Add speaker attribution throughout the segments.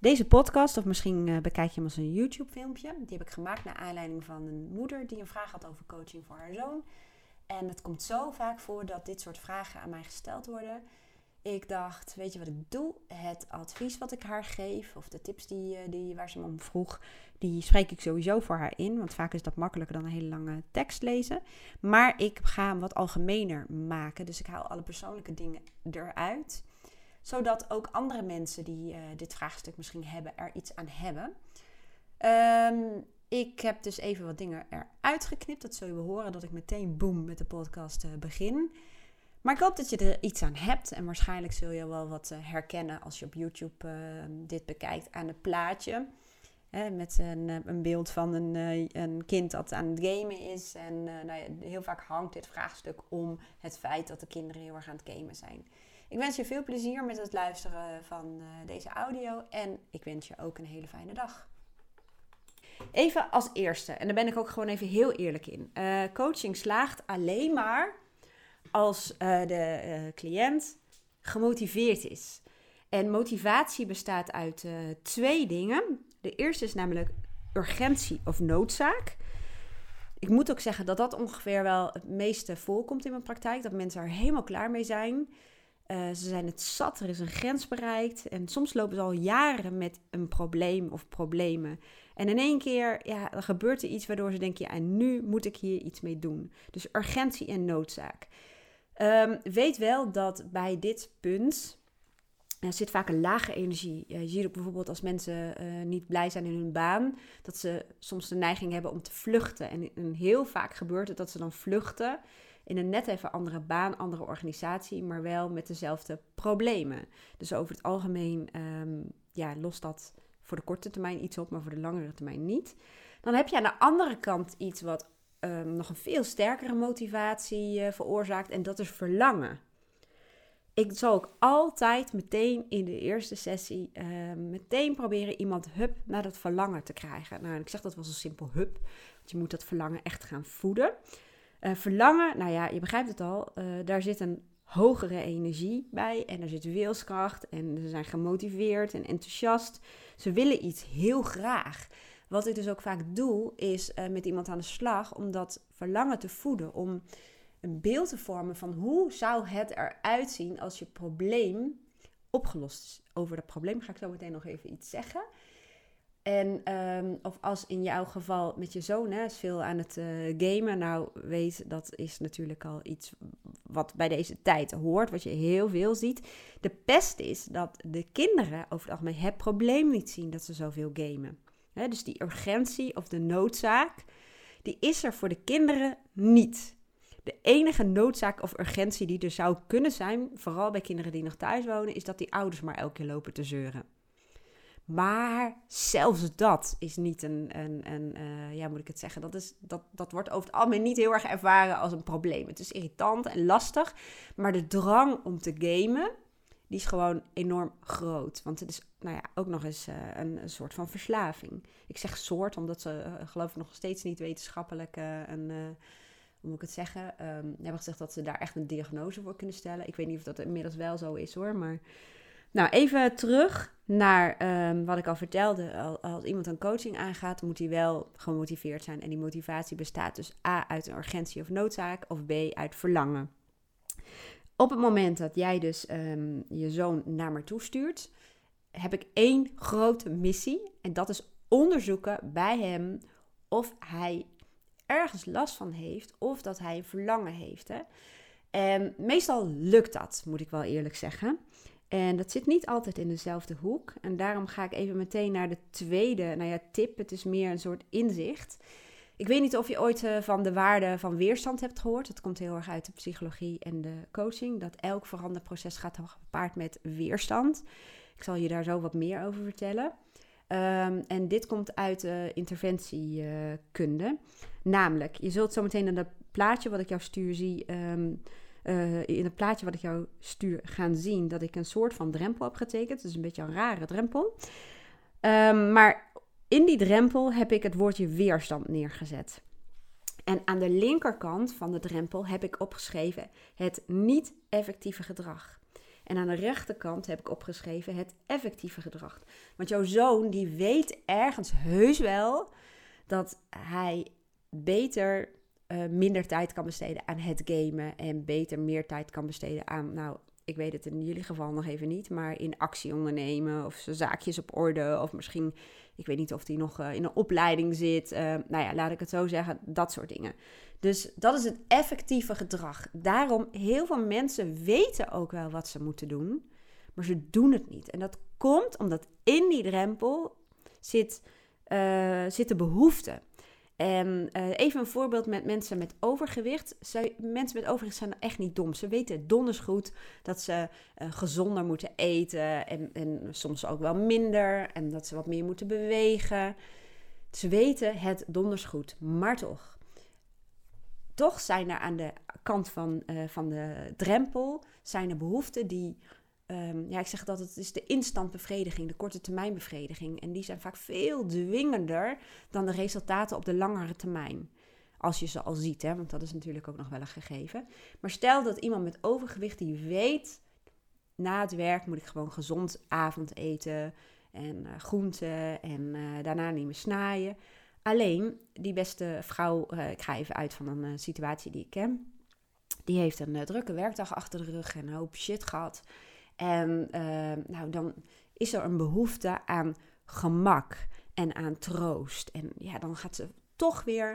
Speaker 1: Deze podcast, of misschien uh, bekijk je hem als een YouTube-filmpje, die heb ik gemaakt naar aanleiding van een moeder die een vraag had over coaching voor haar zoon. En het komt zo vaak voor dat dit soort vragen aan mij gesteld worden. Ik dacht, weet je wat ik doe? Het advies wat ik haar geef, of de tips die, eh, die, waar ze me om vroeg, die spreek ik sowieso voor haar in. Want vaak is dat makkelijker dan een hele lange tekst lezen. Maar ik ga hem wat algemener maken. Dus ik haal alle persoonlijke dingen eruit. Zodat ook andere mensen die uh, dit vraagstuk misschien hebben, er iets aan hebben. Um, ik heb dus even wat dingen eruit geknipt. Dat zul je horen dat ik meteen boom met de podcast uh, begin. Maar ik hoop dat je er iets aan hebt. En waarschijnlijk zul je wel wat uh, herkennen als je op YouTube uh, dit bekijkt aan het plaatje. Hè, met een, een, beeld van een, een, kind dat aan het gamen is. En nou ja, heel vaak hangt dit vraagstuk om het feit dat de kinderen heel erg aan het gamen zijn. Ik wens je veel plezier met het luisteren van deze audio. En ik wens je ook een hele fijne dag. Even als eerste, en daar ben ik ook gewoon even heel eerlijk in. Uh, coaching slaagt alleen maar als uh, de cliënt gemotiveerd is. En motivatie bestaat uit twee dingen. De eerste is namelijk urgentie of noodzaak. Ik moet ook zeggen dat dat ongeveer wel het meeste voorkomt in mijn praktijk. Dat mensen er helemaal klaar mee zijn. Ze zijn het zat, er is een grens bereikt. En soms lopen ze al jaren met een probleem of problemen. En in één keer ja, er gebeurt er iets waardoor ze denken, ja, nu moet ik hier iets mee doen. Dus urgentie en noodzaak. Um, weet wel dat bij dit punt zit vaak een lage energie. Je ziet ook bijvoorbeeld als mensen uh, niet blij zijn in hun baan, dat ze soms de neiging hebben om te vluchten. En, en heel vaak gebeurt het dat ze dan vluchten in een net even andere baan, andere organisatie, maar wel met dezelfde problemen. Dus over het algemeen um, ja, lost dat voor de korte termijn iets op, maar voor de langere termijn niet. Dan heb je aan de andere kant iets wat um, nog een veel sterkere motivatie uh, veroorzaakt en dat is verlangen. Ik zal ook altijd meteen in de eerste sessie uh, meteen proberen iemand hup naar dat verlangen te krijgen. Nou, ik zeg dat was een simpel hup, want je moet dat verlangen echt gaan voeden. Uh, verlangen, nou ja, je begrijpt het al, uh, daar zit een hogere energie bij en er zit wilskracht en ze zijn gemotiveerd en enthousiast. Ze willen iets heel graag. Wat ik dus ook vaak doe, is uh, met iemand aan de slag om dat verlangen te voeden. Om een beeld te vormen van hoe zou het eruit zien als je probleem opgelost is. Over dat probleem ga ik zo meteen nog even iets zeggen. En um, of als in jouw geval met je zoon hè, is veel aan het uh, gamen. Nou, weet, dat is natuurlijk al iets wat bij deze tijd hoort, wat je heel veel ziet. De pest is dat de kinderen over het algemeen het probleem niet zien dat ze zoveel gamen. Dus die urgentie of de noodzaak, die is er voor de kinderen niet. De enige noodzaak of urgentie die er zou kunnen zijn, vooral bij kinderen die nog thuis wonen, is dat die ouders maar elke keer lopen te zeuren. Maar zelfs dat is niet een, een, een uh, ja, moet ik het zeggen, dat, is, dat, dat wordt over het algemeen niet heel erg ervaren als een probleem. Het is irritant en lastig, maar de drang om te gamen, die is gewoon enorm groot. Want het is, nou ja, ook nog eens uh, een, soort van verslaving. Ik zeg soort, omdat ze, uh, geloof ik, nog steeds niet wetenschappelijk een hoe moet ik het zeggen, um, hebben gezegd dat ze daar echt een diagnose voor kunnen stellen. Ik weet niet of dat inmiddels wel zo is hoor, maar nou, even terug naar um, wat ik al vertelde. Als iemand een coaching aangaat, moet hij wel gemotiveerd zijn. En die motivatie bestaat dus A uit een urgentie of noodzaak of B uit verlangen. Op het moment dat jij dus um, je zoon naar me toestuurt, heb ik één grote missie. En dat is onderzoeken bij hem of hij ergens last van heeft of dat hij een verlangen heeft. Hè? En meestal lukt dat, moet ik wel eerlijk zeggen. En dat zit niet altijd in dezelfde hoek. En daarom ga ik even meteen naar de tweede nou ja, tip. Het is meer een soort inzicht. Ik weet niet of je ooit uh, van de waarde van weerstand hebt gehoord. Dat komt heel erg uit de psychologie en de coaching. Dat elk veranderproces gaat gepaard met weerstand. Ik zal je daar zo wat meer over vertellen. Um, en dit komt uit de interventiekunde. Namelijk, je zult zo meteen in dat plaatje wat ik jou stuur zien... Um, uh, in het plaatje wat ik jou stuur gaan zien dat ik een soort van drempel heb getekend. Is een beetje een rare drempel. Um, maar in die drempel heb ik het woordje weerstand neergezet. En aan de linkerkant van de drempel heb ik opgeschreven het niet-effectieve gedrag. En aan de rechterkant heb ik opgeschreven het effectieve gedrag. Want jouw zoon die weet ergens heus wel dat hij beter uh, minder tijd kan besteden aan het gamen en beter meer tijd kan besteden aan, nou, ik weet het in jullie geval nog even niet, maar in actie ondernemen of zijn zaakjes op orde of misschien, ik weet niet of hij nog uh, in een opleiding zit, uh, nou ja, laat ik het zo zeggen, dat soort dingen. Dus dat is het effectieve gedrag. Daarom, heel veel mensen weten ook wel wat ze moeten doen, maar ze doen het niet. En dat komt omdat in die drempel zit, zit de behoefte. En uh, even een voorbeeld met mensen met overgewicht. Zij, mensen met overgewicht zijn echt niet dom. Ze weten donders goed dat ze uh, gezonder moeten eten en, en soms ook wel minder. En dat ze wat meer moeten bewegen. Ze weten het donders goed, maar toch. Toch zijn er aan de kant van, uh, van de drempel zijn er behoeften die Um, ja, ik zeg dat het is de instant bevrediging, de korte termijn bevrediging. En die zijn vaak veel dwingender dan de resultaten op de langere termijn. Als je ze al ziet, hè, want dat is natuurlijk ook nog wel een gegeven. Maar stel dat iemand met overgewicht die weet, na het werk moet ik gewoon gezond avondeten en uh, groenten en uh, daarna niet meer snaaien. Alleen, die beste vrouw, uh, ik ga even uit van een situatie die ik ken. Die heeft een drukke werkdag achter de rug en een hoop shit gehad. En uh, nou, dan is er een behoefte aan gemak en aan troost. En ja, dan gaat ze toch weer,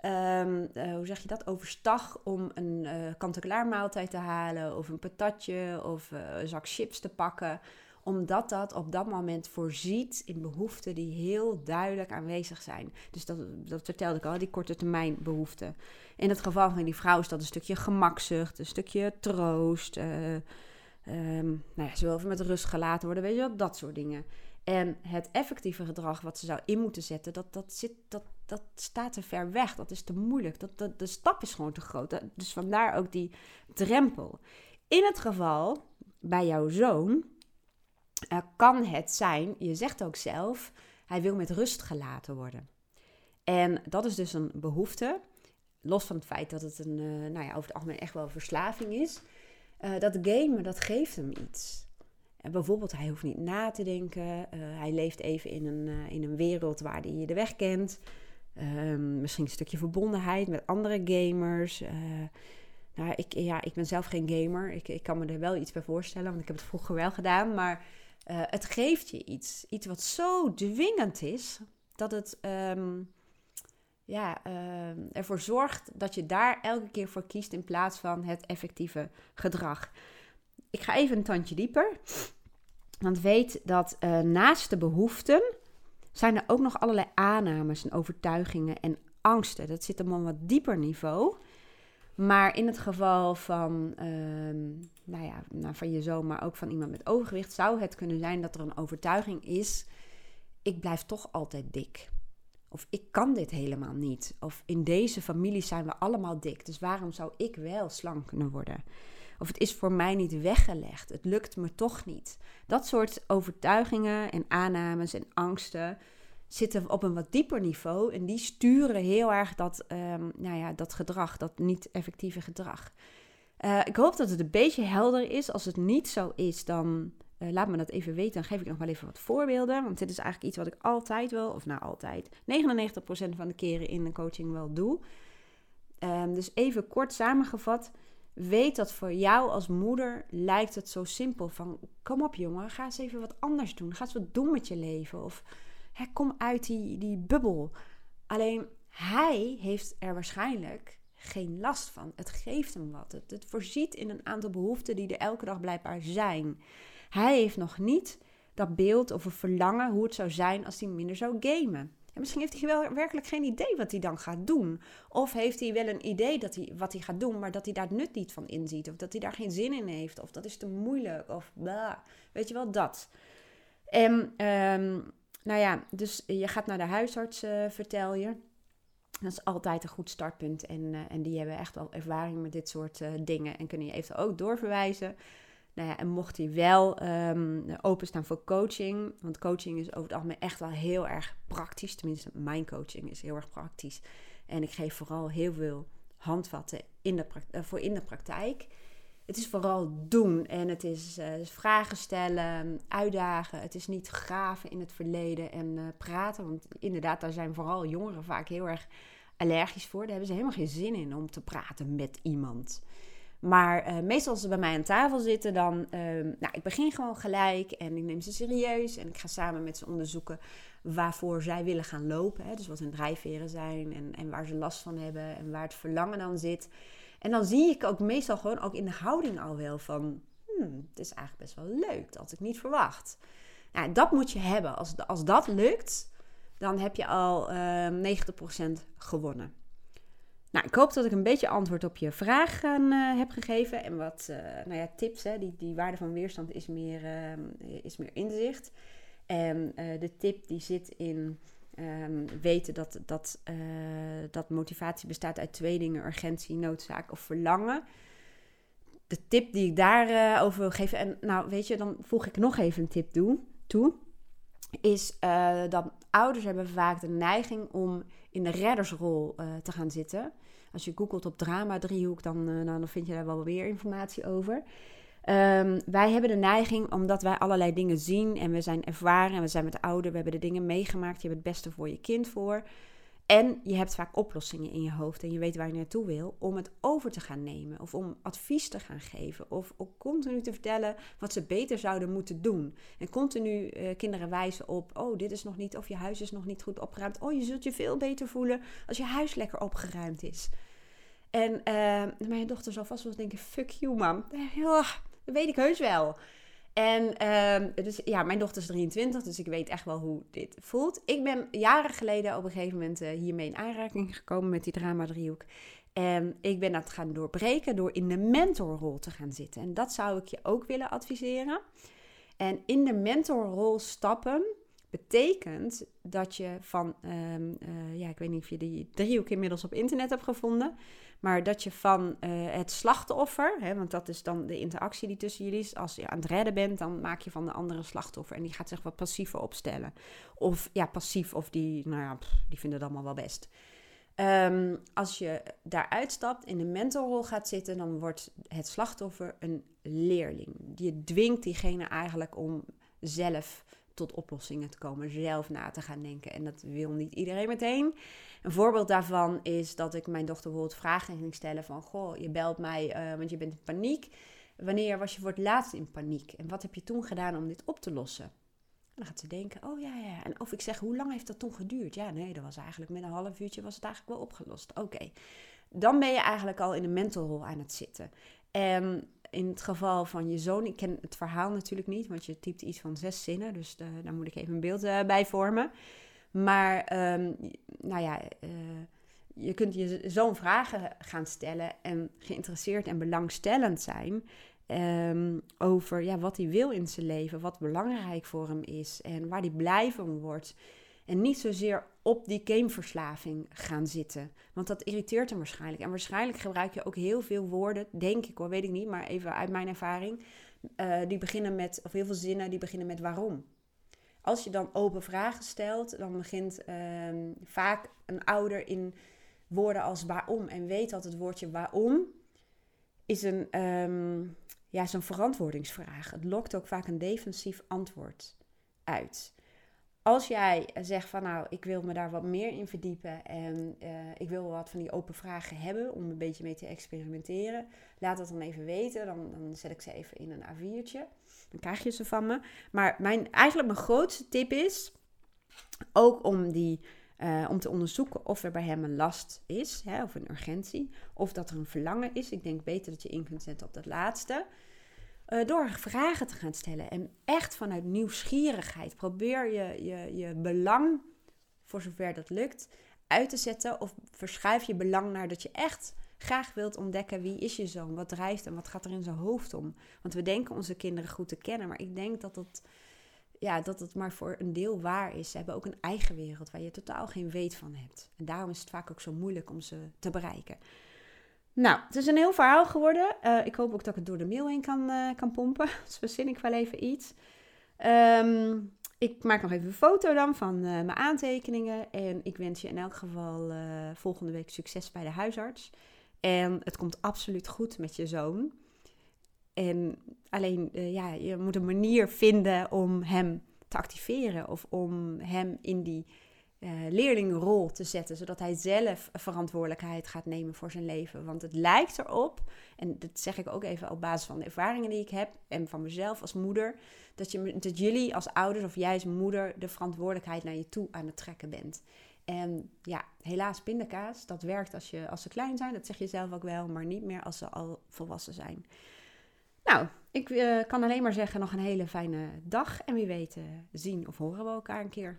Speaker 1: um, uh, hoe zeg je dat, overstag om een uh, kant-en-klaar maaltijd te halen of een patatje of een zak chips te pakken omdat dat op dat moment voorziet in behoeften die heel duidelijk aanwezig zijn. Dus dat, dat vertelde ik al, die korte termijn behoeften. In het geval van die vrouw is dat een stukje gemakzucht, een stukje troost, Um, nou ja, ze wil even met rust gelaten worden, weet je wel, dat soort dingen. En het effectieve gedrag wat ze zou in moeten zetten, dat, dat, zit, dat, dat staat te ver weg. Dat is te moeilijk. Dat, dat, de stap is gewoon te groot. Dus vandaar ook die drempel. In het geval bij jouw zoon uh, kan het zijn, je zegt ook zelf, hij wil met rust gelaten worden. En dat is dus een behoefte. Los van het feit dat het een, uh, nou ja, over het algemeen echt wel verslaving is. Uh, dat gamen, dat geeft hem iets. En bijvoorbeeld, hij hoeft niet na te denken. Uh, hij leeft even in een, uh, in een wereld waar hij de weg kent. Um, misschien een stukje verbondenheid met andere gamers. nou, ik, ja, ik ben zelf geen gamer. Ik, ik kan me er wel iets bij voorstellen, want ik heb het vroeger wel gedaan. Maar het geeft je iets. Iets wat zo dwingend is, dat het... Um, ja, uh, ervoor zorgt dat je daar elke keer voor kiest in plaats van het effectieve gedrag. Ik ga even een tandje dieper. Want weet dat uh, naast de behoeften zijn er ook nog allerlei aannames en overtuigingen en angsten. Dat zit op een wat dieper niveau. Maar in het geval van, uh, nou ja, nou van je zoon, maar ook van iemand met overgewicht, zou het kunnen zijn dat er een overtuiging is: ik blijf toch altijd dik. Of ik kan dit helemaal niet. Of in deze familie zijn we allemaal dik. Dus waarom zou ik wel slank kunnen worden? Of het is voor mij niet weggelegd. Het lukt me toch niet. Dat soort overtuigingen en aannames en angsten zitten op een wat dieper niveau. En die sturen heel erg dat, um, nou ja, dat gedrag, dat niet effectieve gedrag. Uh, ik hoop dat het een beetje helder is. Als het niet zo is, dan uh, laat me dat even weten. Dan geef ik nog wel even wat voorbeelden. Want dit is eigenlijk iets wat ik altijd wel, of nou altijd, 99% van de keren in een coaching wel doe. Um, dus even kort samengevat. Weet dat voor jou als moeder lijkt het zo simpel van... Kom op jongen, ga eens even wat anders doen. Ga eens wat doen met je leven. Of hè, kom uit die, die bubbel. Alleen hij heeft er waarschijnlijk geen last van. Het geeft hem wat. Het, het voorziet in een aantal behoeften die er elke dag blijkbaar zijn. Hij heeft nog niet dat beeld of een verlangen hoe het zou zijn als hij minder zou gamen. En misschien heeft hij wel werkelijk geen idee wat hij dan gaat doen. Of heeft hij wel een idee dat hij, wat hij gaat doen, maar dat hij daar nut niet van inziet. Of dat hij daar geen zin in heeft. Of dat is te moeilijk. Of blah. Weet je wel, dat. En um, nou ja, dus je gaat naar de huisarts, uh, vertel je. Dat is altijd een goed startpunt. En, uh, en die hebben echt wel ervaring met dit soort uh, dingen. En kunnen je eventueel ook doorverwijzen nou ja, en mocht hij wel um, openstaan voor coaching, want coaching is over het algemeen echt wel heel erg praktisch. Tenminste, mijn coaching is heel erg praktisch. En ik geef vooral heel veel handvatten in de uh, voor in de praktijk. het is vooral doen. En het is uh, vragen stellen, uitdagen. Het is niet graven in het verleden en uh, praten. Want inderdaad, daar zijn vooral jongeren vaak heel erg allergisch voor. Daar hebben ze helemaal geen zin in om te praten met iemand. Maar uh, meestal als ze bij mij aan tafel zitten, dan... nou, ik begin gewoon gelijk en ik neem ze serieus. En ik ga samen met ze onderzoeken waarvoor zij willen gaan lopen. Hè? Dus wat hun drijfveren zijn en, en waar ze last van hebben en waar het verlangen dan zit. En dan zie ik ook meestal gewoon ook in de houding al wel van... Hmm, het is eigenlijk best wel leuk, dat had ik niet verwacht. Nou, dat moet je hebben. Als, als dat lukt, dan heb je al uh, ehm, 90% gewonnen. Nou, ik hoop dat ik een beetje antwoord op je vraag uh, heb gegeven. En wat uh, nou ja, tips. Hè. Die, die waarde van weerstand is meer, uh, is meer inzicht. En eh, de tip die zit in um, weten dat, dat, dat motivatie bestaat uit twee dingen: urgentie, noodzaak of verlangen. De tip die ik daarover over wil geven, en nou weet je, dan voeg ik nog even een tip toe, toe is dat ouders hebben vaak de neiging om in de reddersrol te gaan zitten. Als je googelt op drama driehoek, dan, nou, dan vind je daar wel weer informatie over. Um, wij hebben de neiging, omdat wij allerlei dingen zien en we zijn ervaren en we zijn met ouder, we hebben de dingen meegemaakt, je hebt het beste voor je kind voor. En je hebt vaak oplossingen in je hoofd en je weet waar je naartoe wil, om het over te gaan nemen of om advies te gaan geven of ook continu te vertellen wat ze beter zouden moeten doen. En continu uh, kinderen wijzen op, oh dit is nog niet, of je huis is nog niet goed opgeruimd. Oh je zult je veel beter voelen als je huis lekker opgeruimd is. En uh, mijn dochter zal vast wel denken, fuck you mam. Dat weet ik heus wel. En uh, dus ja, mijn dochter is 23, dus ik weet echt wel hoe dit voelt. Ik ben jaren geleden op een gegeven moment uh, hiermee in aanraking gekomen met die drama-driehoek. En ik ben dat gaan doorbreken door in de mentorrol te gaan zitten. En dat zou ik je ook willen adviseren. En in de mentorrol stappen betekent dat je van, um, uh, ja, ik weet niet of je die driehoek inmiddels op internet hebt gevonden. Maar dat je van uh, het slachtoffer, hè, want dat is dan de interactie die tussen jullie is. Als je aan het redden bent, dan maak je van de andere slachtoffer. En die gaat zich wat passiever opstellen. Of ja, passief, of die, nou ja, die vinden het allemaal wel best. Um, als je daaruit stapt, in de mentorrol gaat zitten, dan wordt het slachtoffer een leerling. Je dwingt diegene eigenlijk om zelf tot oplossingen te komen, zelf na te gaan denken. En dat wil niet iedereen meteen. Een voorbeeld daarvan is dat ik mijn dochter bijvoorbeeld vragen ging stellen van... Goh, je belt mij, uh, want je bent in paniek. Wanneer was je voor het laatst in paniek? En wat heb je toen gedaan om dit op te lossen? En dan gaat ze denken, oh ja, ja. En of ik zeg, hoe lang heeft dat toen geduurd? Ja, nee, dat was eigenlijk met een half uurtje was het eigenlijk wel opgelost. Oké. Dan ben je eigenlijk al in de mentorrol aan het zitten. En in het geval van je zoon, ik ken het verhaal natuurlijk niet, want je typt iets van zes zinnen, dus daar moet ik even een beeld uh, bij vormen. Maar, um, nou ja, uh, je kunt je zo'n vragen gaan stellen en geïnteresseerd en belangstellend zijn um, over ja, wat hij wil in zijn leven, wat belangrijk voor hem is en waar hij blij van wordt. En niet zozeer op die gameverslaving gaan zitten. Want dat irriteert hem waarschijnlijk. En waarschijnlijk gebruik je ook heel veel woorden, denk ik hoor, weet ik niet, maar even uit mijn ervaring. Uh, die beginnen met, of heel veel zinnen, die beginnen met waarom. Als je dan open vragen stelt, dan begint um, vaak een ouder in woorden als waarom. En weet dat het woordje waarom is een, um, ja, een verantwoordingsvraag. Het lokt ook vaak een defensief antwoord uit als jij zegt van nou, ik wil me daar wat meer in verdiepen en uh, ik wil wat van die open vragen hebben om een beetje mee te experimenteren, laat dat dan even weten. Dan, dan zet ik ze even in een A4'tje. Dan krijg je ze van me. Maar mijn, eigenlijk mijn grootste tip is ook om, die, uh, om te onderzoeken of er bij hem een last is, hè, of een urgentie, of dat er een verlangen is. Ik denk beter dat je in kunt zetten op dat laatste. Uh, door vragen te gaan stellen. En echt vanuit nieuwsgierigheid. Probeer je, je, je belang, voor zover dat lukt, uit te zetten. Of verschuif je belang naar dat je echt graag wilt ontdekken wie is je zoon, wat drijft en wat gaat er in zijn hoofd om. Want we denken onze kinderen goed te kennen, maar ik denk dat het, ja, dat het maar voor een deel waar is. Ze hebben ook een eigen wereld waar je totaal geen weet van hebt. En daarom is het vaak ook zo moeilijk om ze te bereiken. Nou, het is een heel verhaal geworden. Uh, ik hoop ook dat ik het door de mail heen kan, uh, kan pompen. Dus verzin ik wel even iets. Um, ik maak nog even een foto dan van uh, mijn aantekeningen. En ik wens je in elk geval volgende week succes bij de huisarts. En het komt absoluut goed met je zoon. En alleen, ja, je moet een manier vinden om hem te activeren of om hem in die leerlingrol te zetten, zodat hij zelf verantwoordelijkheid gaat nemen voor zijn leven. Want het lijkt erop, en dat zeg ik ook even op basis van de ervaringen die ik heb en van mezelf als moeder, dat, je, dat jullie als ouders of jij als moeder de verantwoordelijkheid naar je toe aan het trekken bent. En ja, helaas pindakaas, dat werkt als, je, als ze klein zijn, dat zeg je zelf ook wel, maar niet meer als ze al volwassen zijn. Nou, ik uh, kan alleen maar zeggen nog een hele fijne dag en wie weet uh, zien of horen we elkaar een keer.